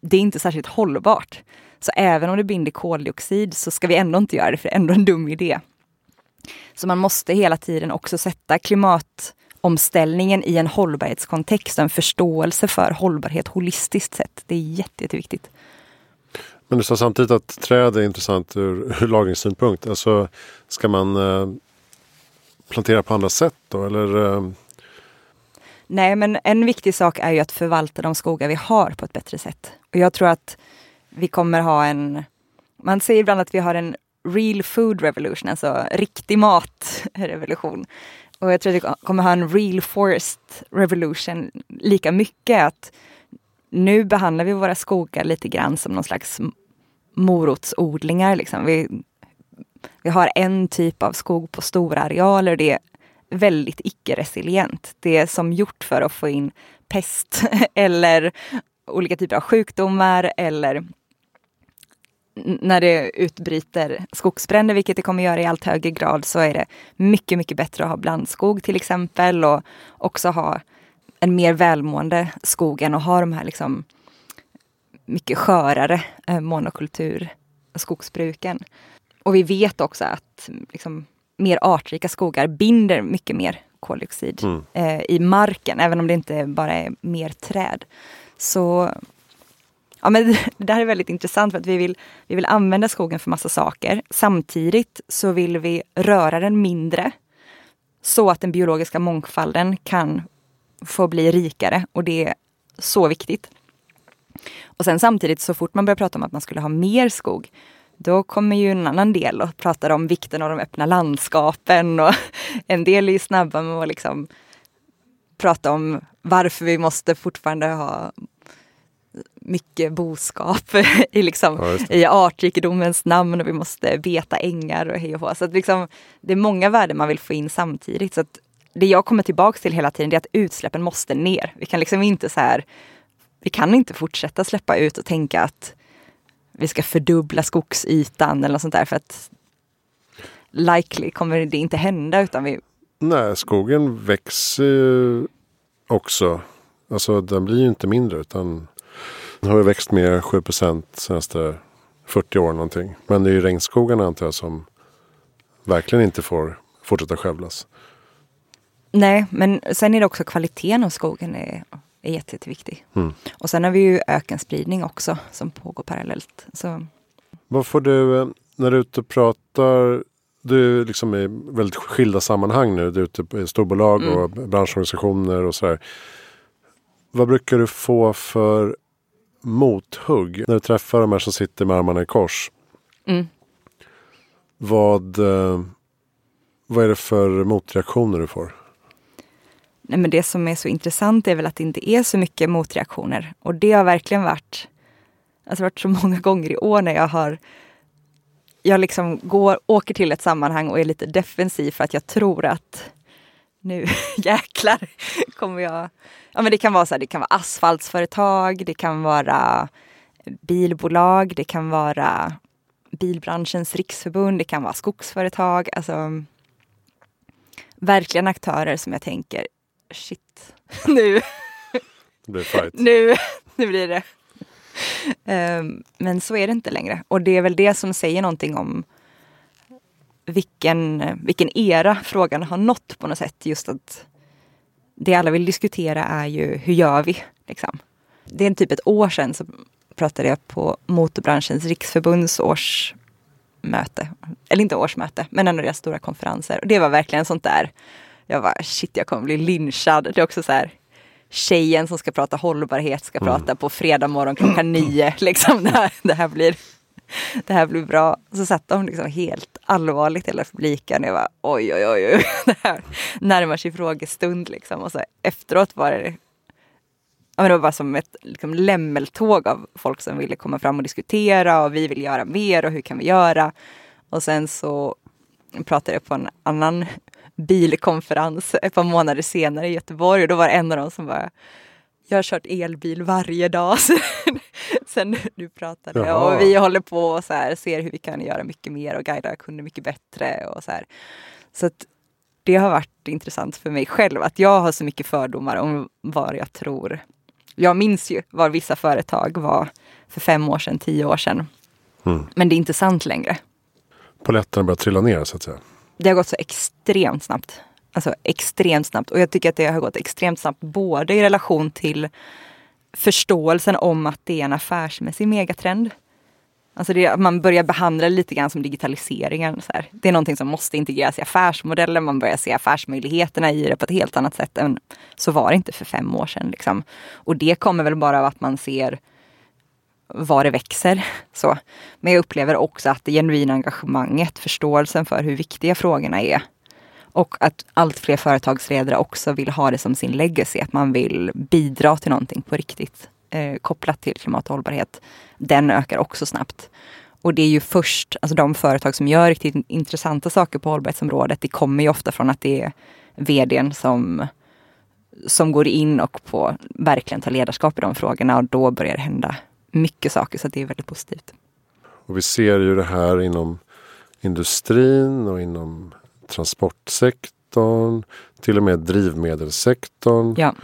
Det är inte särskilt hållbart. Så även om det binder koldioxid så ska vi ändå inte göra det, för det är ändå en dum idé. Så man måste hela tiden också sätta klimatomställningen i en hållbarhetskontext och en förståelse för hållbarhet holistiskt sett. Det är jätte, jätteviktigt. Men du sa samtidigt att träd är intressant ur, ur lagringssynpunkt. Alltså, ska man eh, plantera på andra sätt då? Eller, eh... Nej, men en viktig sak är ju att förvalta de skogar vi har på ett bättre sätt. Och jag tror att vi kommer ha en... Man säger ibland att vi har en real food revolution, alltså riktig matrevolution. Och jag tror att vi kommer ha en real forest revolution lika mycket. att Nu behandlar vi våra skogar lite grann som någon slags morotsodlingar. Liksom. Vi, vi har en typ av skog på stora arealer. Det är väldigt icke-resilient. Det är som gjort för att få in pest eller olika typer av sjukdomar eller när det utbryter skogsbränder, vilket det kommer göra i allt högre grad, så är det mycket, mycket bättre att ha blandskog till exempel och också ha en mer välmående skog än att ha de här liksom mycket skörare eh, monokultur skogsbruken. Och vi vet också att liksom, mer artrika skogar binder mycket mer koldioxid mm. eh, i marken, även om det inte bara är mer träd. Så Ja, men det här är väldigt intressant för att vi vill, vi vill använda skogen för massa saker. Samtidigt så vill vi röra den mindre så att den biologiska mångfalden kan få bli rikare och det är så viktigt. Och sen samtidigt så fort man börjar prata om att man skulle ha mer skog då kommer ju en annan del och pratar om vikten av de öppna landskapen och en del är ju snabba med att liksom prata om varför vi måste fortfarande ha mycket boskap i, liksom, ja, i artrikedomens namn och vi måste beta ängar och hej och hå. Så att liksom, det är många värden man vill få in samtidigt. Så att det jag kommer tillbaka till hela tiden är att utsläppen måste ner. Vi kan liksom inte så här, vi kan inte fortsätta släppa ut och tänka att vi ska fördubbla skogsytan eller något sånt där för att likely kommer det inte hända utan vi... Nej, skogen växer ju också. Alltså den blir ju inte mindre utan den har ju växt med 7 procent senaste 40 år någonting. Men det är ju regnskogarna antar jag som verkligen inte får fortsätta skövlas. Nej, men sen är det också kvaliteten av skogen är, är jätte, jätteviktig. Mm. Och sen har vi ju ökenspridning också som pågår parallellt. Så. Vad får du, eh, när du är ute och pratar, du är liksom i väldigt skilda sammanhang nu. Du är ute i storbolag mm. och branschorganisationer och sådär. Vad brukar du få för mothugg. När du träffar de här som sitter med armarna i kors. Mm. Vad, eh, vad är det för motreaktioner du får? Nej, men det som är så intressant är väl att det inte är så mycket motreaktioner. Och det har verkligen varit, alltså varit så många gånger i år när jag har jag liksom går, åker till ett sammanhang och är lite defensiv för att jag tror att nu jäklar kommer jag... Ja men det kan vara så här, det kan vara asfaltsföretag, det kan vara bilbolag, det kan vara bilbranschens riksförbund, det kan vara skogsföretag. Alltså verkligen aktörer som jag tänker, shit, nu, nu, nu blir det. Um, men så är det inte längre. Och det är väl det som säger någonting om vilken, vilken era frågan har nått på något sätt. Just att det alla vill diskutera är ju hur gör vi? Liksom. Det är typ ett år sedan så pratade jag på Motorbranschens riksförbunds årsmöte. Eller inte årsmöte, men en av deras stora konferenser. Och det var verkligen sånt där. Jag var shit, jag kommer bli lynchad. Det är också så här tjejen som ska prata hållbarhet ska mm. prata på fredag morgon klockan nio. Liksom, det, här, det, här blir, det här blir bra. Så satt de liksom helt allvarligt hela publiken. Jag var oj, oj, oj, oj. Det här närmar sig frågestund. Liksom. Och så efteråt var det ja, men det var bara som ett liksom, lämmeltåg av folk som ville komma fram och diskutera och vi vill göra mer och hur kan vi göra? Och sen så pratade jag på en annan bilkonferens ett par månader senare i Göteborg och då var det en av dem som bara jag har kört elbil varje dag sen du pratade Jaha. och vi håller på och så här, ser hur vi kan göra mycket mer och guida kunder mycket bättre och så här. Så att det har varit intressant för mig själv att jag har så mycket fördomar om vad jag tror. Jag minns ju vad vissa företag var för fem år sedan, tio år sedan. Mm. Men det är inte sant längre. Poletterna börjar trilla ner så att säga det har gått så extremt snabbt. Alltså extremt snabbt. Och jag tycker att det har gått extremt snabbt både i relation till förståelsen om att det är en affärsmässig megatrend. Alltså det, man börjar behandla det lite grann som digitaliseringen. Så här. Det är någonting som måste integreras i affärsmodellen. Man börjar se affärsmöjligheterna i det på ett helt annat sätt än så var det inte för fem år sedan. Liksom. Och det kommer väl bara av att man ser var det växer. Så. Men jag upplever också att det genuina engagemanget, förståelsen för hur viktiga frågorna är och att allt fler företagsledare också vill ha det som sin legacy, att man vill bidra till någonting på riktigt eh, kopplat till klimat och hållbarhet. Den ökar också snabbt. Och det är ju först, alltså de företag som gör riktigt intressanta saker på hållbarhetsområdet, det kommer ju ofta från att det är vdn som, som går in och på verkligen tar ledarskap i de frågorna och då börjar det hända mycket saker så det är väldigt positivt. Och vi ser ju det här inom industrin och inom transportsektorn. Till och med drivmedelssektorn. Ja.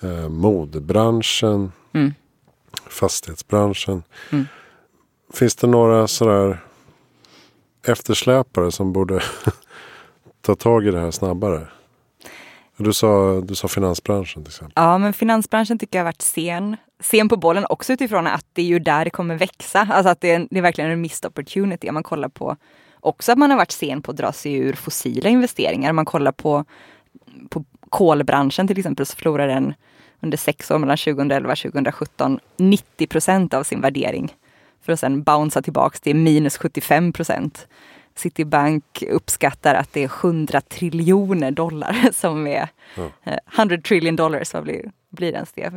Eh, modebranschen. Mm. Fastighetsbranschen. Mm. Finns det några sådär eftersläpare som borde ta tag i det här snabbare? Du sa, du sa finansbranschen till exempel. Ja, men finansbranschen tycker jag har varit sen sen på bollen också utifrån att det är ju där det kommer växa. Alltså att det är, det är verkligen en missed opportunity. Om man kollar på också att man har varit sen på att dra sig ur fossila investeringar. Om man kollar på, på kolbranschen till exempel så förlorar den under sex år mellan 2011 och 2017 90 procent av sin värdering. För att sen bouncea tillbaks till minus 75 procent. Citibank uppskattar att det är 100 triljoner dollar som är ja. 100 trillion dollars, vad blir, blir ens det?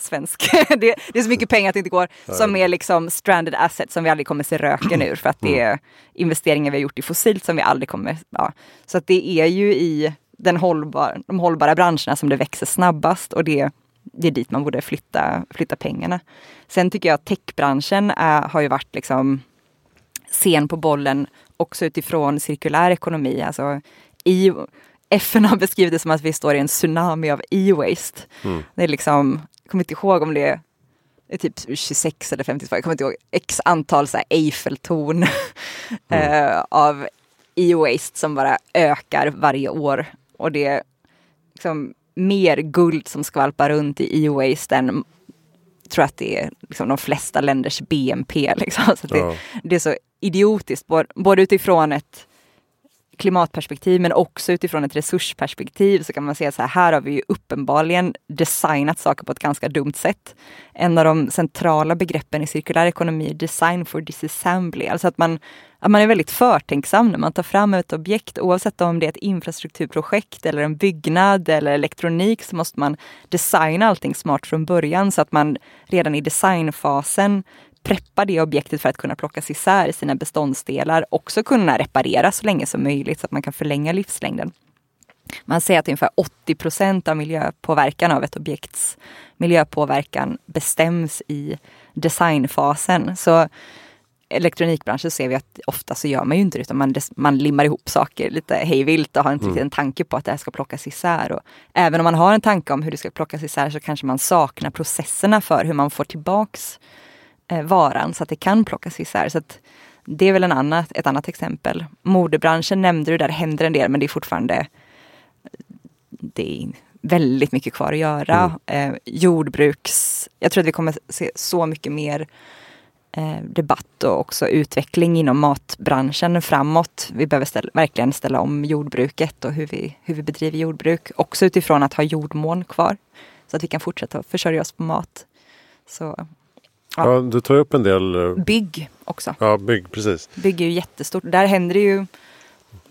Svensk. det, det, är så mycket pengar att det inte går. Som är liksom stranded assets som vi aldrig kommer se röken ur för att det är investeringar vi har gjort i fossilt som vi aldrig kommer... Ja. Så att det är ju i den hållbar, de hållbara branscherna som det växer snabbast och det, det är dit man borde flytta, flytta pengarna. Sen tycker jag att techbranschen är, har ju varit liksom sen på bollen också utifrån cirkulär ekonomi. Alltså, i, FN har beskrivit det som att vi står i en tsunami av e-waste. Mm. Det är liksom, jag kommer inte ihåg om det är, det är typ 26 eller 52, jag kommer inte ihåg, x antal så här Eiffeltorn mm. uh, av e-waste som bara ökar varje år. Och det är liksom mer guld som skvalpar runt i e-waste än tror att det är liksom de flesta länders BNP. Liksom. Så det, ja. det, är så idiotiskt, både utifrån ett klimatperspektiv men också utifrån ett resursperspektiv så kan man säga så här, här har vi ju uppenbarligen designat saker på ett ganska dumt sätt. En av de centrala begreppen i cirkulär ekonomi är design for disassembly, alltså att man, att man är väldigt förtänksam när man tar fram ett objekt oavsett om det är ett infrastrukturprojekt eller en byggnad eller elektronik så måste man designa allting smart från början så att man redan i designfasen preppa det objektet för att kunna plockas isär i sina beståndsdelar, också kunna reparera så länge som möjligt så att man kan förlänga livslängden. Man säger att ungefär 80 procent av miljöpåverkan av ett objekts miljöpåverkan bestäms i designfasen. Så elektronikbranschen ser vi att ofta så gör man ju inte det utan man, man limmar ihop saker lite hejvilt och har inte mm. riktigt en tanke på att det här ska plockas isär. Och även om man har en tanke om hur det ska plockas isär så kanske man saknar processerna för hur man får tillbaks varan så att det kan plockas isär. Så det är väl en annat, ett annat exempel. Modebranschen nämnde du, där händer en del men det är fortfarande det är väldigt mycket kvar att göra. Mm. Eh, jordbruks... Jag tror att vi kommer se så mycket mer eh, debatt och också utveckling inom matbranschen framåt. Vi behöver ställa, verkligen ställa om jordbruket och hur vi, hur vi bedriver jordbruk. Också utifrån att ha jordmån kvar. Så att vi kan fortsätta försörja oss på mat. Så, ja. ja du tar upp en del... Eh, bygg också. Ja, bygg, precis. Bygg är ju jättestort. Där händer det ju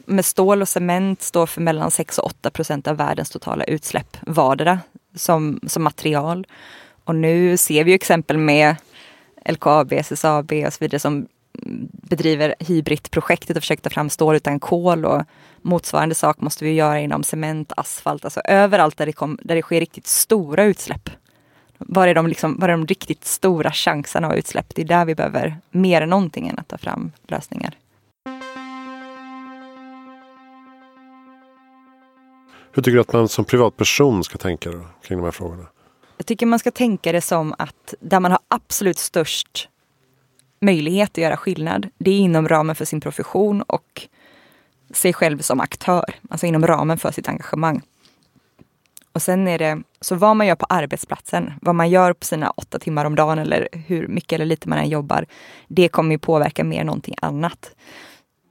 med stål och cement står för mellan 6 och 8 procent av världens totala utsläpp vardera som, som material. Och nu ser vi exempel med LKAB, SSAB och så vidare som bedriver Hybrid-projektet och försöker ta fram stål utan kol och motsvarande sak måste vi göra inom cement, asfalt, alltså överallt där det, kom, där det sker riktigt stora utsläpp. Var är, de liksom, var är de riktigt stora chanserna av utsläpp? Det är där vi behöver mer än någonting än att ta fram lösningar. Hur tycker du att man som privatperson ska tänka då, kring de här frågorna? Jag tycker man ska tänka det som att där man har absolut störst möjlighet att göra skillnad, det är inom ramen för sin profession och sig själv som aktör, alltså inom ramen för sitt engagemang. Och sen är det, så vad man gör på arbetsplatsen, vad man gör på sina åtta timmar om dagen eller hur mycket eller lite man än jobbar, det kommer ju påverka mer än någonting annat.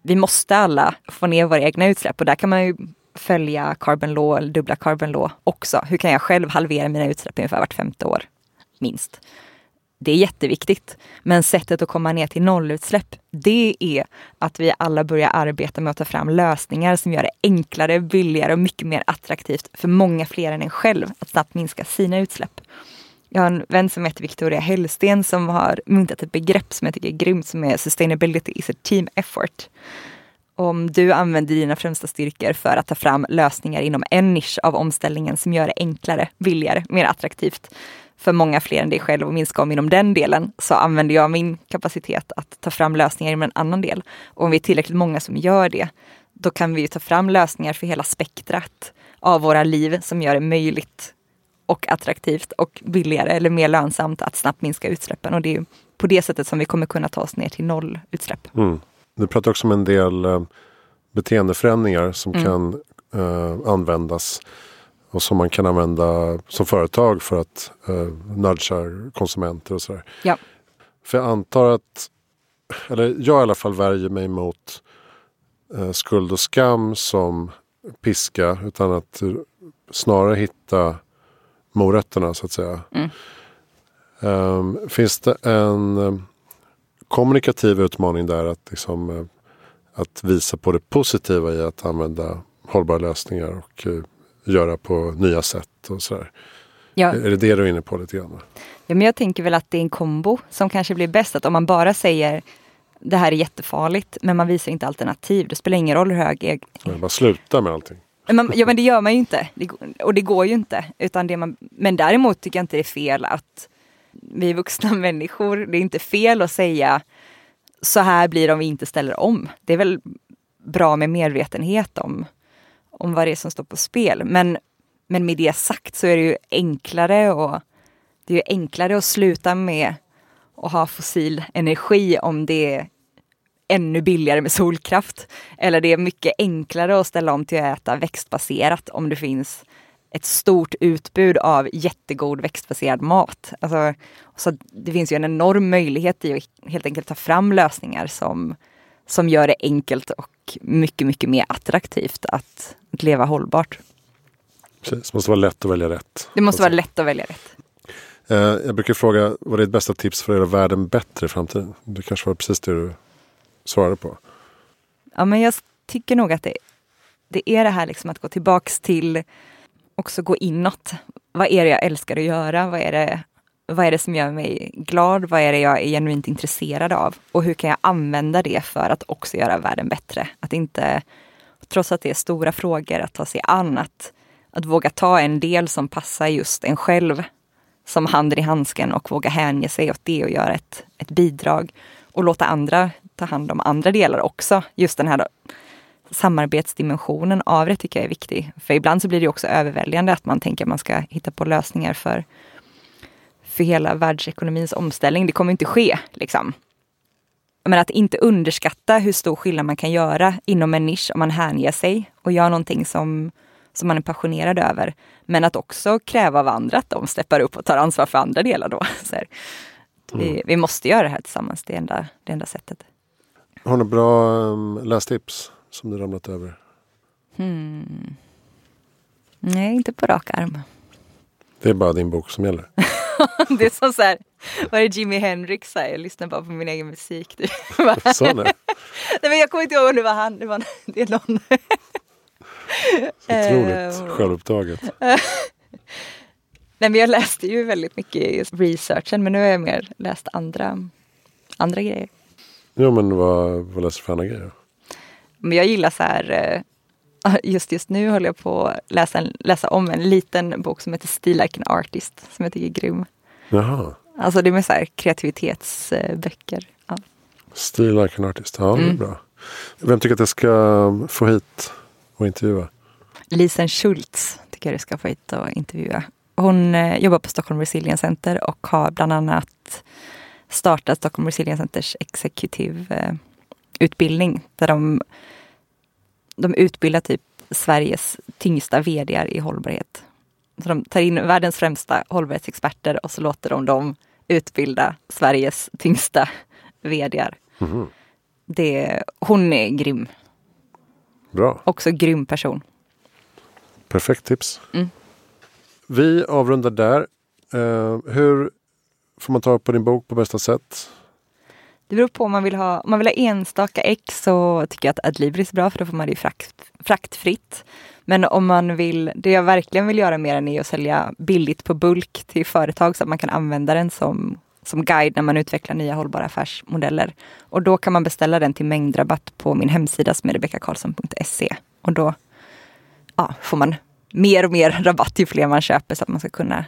Vi måste alla få ner våra egna utsläpp och där kan man ju följa carbon law eller dubbla carbon law också. Hur kan jag själv halvera mina utsläpp ungefär vart femte år? Minst. Det är jätteviktigt. Men sättet att komma ner till nollutsläpp, det är att vi alla börjar arbeta med att ta fram lösningar som gör det enklare, billigare och mycket mer attraktivt för många fler än en själv att snabbt minska sina utsläpp. Jag har en vän som heter Victoria Hellsten som har myntat ett begrepp som jag tycker är grymt som är sustainability is a team effort om du använder dina främsta styrkor för att ta fram lösningar inom en nisch av omställningen som gör det enklare, billigare, mer attraktivt för många fler än dig själv och minska om inom den delen så använder jag min kapacitet att ta fram lösningar inom en annan del. Och om vi är tillräckligt många som gör det, då kan vi ta fram lösningar för hela spektrat av våra liv som gör det möjligt och attraktivt och billigare eller mer lönsamt att snabbt minska utsläppen. Och det är på det sättet som vi kommer kunna ta oss ner till nollutsläpp. Mm. Du pratar också om en del eh, beteendeförändringar som mm. kan eh, användas och som man kan använda som företag för att eh, nudga konsumenter och sådär. Ja. För jag antar att, eller jag i alla fall värjer mig mot eh, skuld och skam som piska utan att snarare hitta morötterna så att säga. Mm. Um, finns det en kommunikativ utmaning där att, liksom, eh, att visa på det positiva i att använda hållbara lösningar och uh, göra på nya sätt och sådär. Ja. Är det det du är inne på lite grann? Ja, men jag tänker väl att det är en kombo som kanske blir bäst. Att om man bara säger det här är jättefarligt men man visar inte alternativ. Det spelar ingen roll hur hög... Jag... Bara sluta med allting. Men, ja men det gör man ju inte. Det, och det går ju inte. Utan det man, men däremot tycker jag inte det är fel att vi vuxna människor. Det är inte fel att säga så här blir det om vi inte ställer om. Det är väl bra med medvetenhet om, om vad det är som står på spel. Men, men med det sagt så är det ju enklare och det är ju enklare att sluta med att ha fossil energi om det är ännu billigare med solkraft. Eller det är mycket enklare att ställa om till att äta växtbaserat om det finns ett stort utbud av jättegod växtbaserad mat. Alltså, så det finns ju en enorm möjlighet i att helt enkelt ta fram lösningar som, som gör det enkelt och mycket, mycket mer attraktivt att, leva hållbart. Precis, det måste vara lätt att välja rätt. Det måste vara lätt att välja rätt. Eh, jag brukar fråga, vad är ditt bästa tips för att göra världen bättre i framtiden? Det kanske var precis det du svarade på. Ja, men jag tycker nog att det, det är det här liksom att gå tillbaks till också gå inåt. Vad är det jag älskar att göra? Vad är det, vad är det som gör mig glad? Vad är det jag är genuint intresserad av? Och hur kan jag använda det för att också göra världen bättre? Att inte trots att det är stora frågor att ta sig an. Att, att våga ta en del som passar just en själv som handen i handsken och våga hänge sig åt det och göra ett, ett bidrag. Och låta andra ta hand om andra delar också. Just den här samarbetsdimensionen av det tycker jag är viktig. För ibland så blir det också överväldigande att man tänker att man ska hitta på lösningar för, för hela världsekonomins omställning. Det kommer inte ske. Liksom. Men att inte underskatta hur stor skillnad man kan göra inom en nisch om man hänger sig och gör någonting som, som man är passionerad över. Men att också kräva av andra att de steppar upp och tar ansvar för andra delar då. Här, vi, mm. vi, måste göra det här tillsammans, det är enda, det enda sättet. Har du bra um, lästips som du ramlat över? Hmm. Nej, inte på rak arm. Det är bara din bok som gäller? det är som så här, vad är det Jimi Hendrix säger? Jag lyssnar bara på min egen musik. Du. Så nej. nej men jag kommer inte ihåg det var han. Det, var, det är någon. Så otroligt uh, självupptaget. Nej, men jag läste ju väldigt mycket i researchen men nu har jag mer läst andra, andra grejer. Ja men vad, vad läser du för andra grejer? Men jag gillar så här, eh, just just nu håller jag på att läsa, läsa om en liten bok som heter Still Like an Artist som jag tycker är grym. Jaha. Alltså det är med så här kreativitetsböcker. Ja. Still Like an Artist, ja det är mm. bra. Vem tycker att jag ska få hit och intervjua? Lisen Schultz tycker jag du ska få hit och intervjua. Hon eh, jobbar på Stockholm Resilience Center och har bland annat startat Stockholm Resilience Centers exekutiv eh, utbildning där de, de utbildar typ Sveriges tyngsta vd i hållbarhet. Så de tar in världens främsta hållbarhetsexperter och så låter de dem utbilda Sveriges tyngsta vd. Mm. Det, hon är grym. Bra. Också grym person. Perfekt tips. Mm. Vi avrundar där. Uh, hur får man tag på din bok på bästa sätt? Det beror på om man vill ha, om man vill ha enstaka ex så tycker jag att Adlibris är bra för då får man det frakt, fraktfritt. Men om man vill, det jag verkligen vill göra mer än är att sälja billigt på bulk till företag så att man kan använda den som, som guide när man utvecklar nya hållbara affärsmodeller. Och då kan man beställa den till mängdrabatt på min hemsida som är rebeckakarlsson.se. Och då ja, får man mer och mer rabatt ju fler man köper så att man ska kunna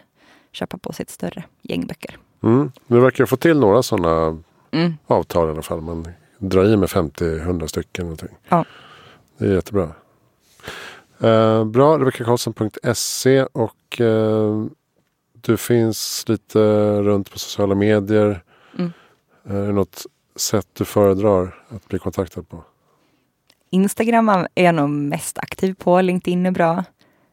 köpa på sig ett större gäng böcker. Mm. Du verkar få till några sådana mm. avtal i alla fall. Man drar i med 50-100 stycken. Någonting. Ja. Det är jättebra. Eh, bra, rebeckakarlsson.se och eh, du finns lite runt på sociala medier. Mm. Eh, är det något sätt du föredrar att bli kontaktad på? Instagram är jag nog mest aktiv på. LinkedIn är bra.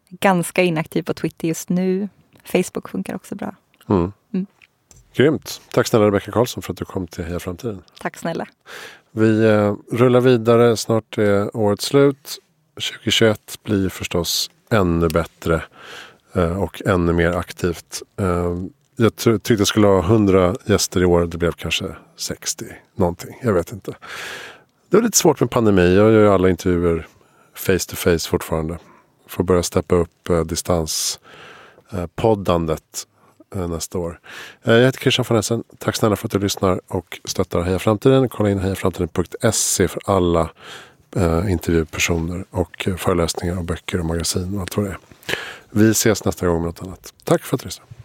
Ganska inaktiv på Twitter just nu. Facebook funkar också bra. Mm. Grymt. Tack snälla Rebecka Karlsson för att du kom till Heja Framtiden. Tack snälla. Vi eh, rullar vidare. Snart är året slut. 2021 blir förstås ännu bättre eh, och ännu mer aktivt. Eh, jag tyckte jag skulle ha 100 gäster i år. Det blev kanske 60 någonting. Jag vet inte. Det var lite svårt med pandemi. Jag gör alla intervjuer face to face fortfarande. Får börja steppa upp distanspoddandet Eh, nästa år. Eh, jag heter Christian von Essen. Tack snälla för att du lyssnar och stöttar Heja Framtiden. Kolla in hejaframtiden.se för alla eh, intervjupersoner och eh, föreläsningar och böcker och magasin och allt vad det är. Vi ses nästa gång med något annat. Tack för att du lyssnade.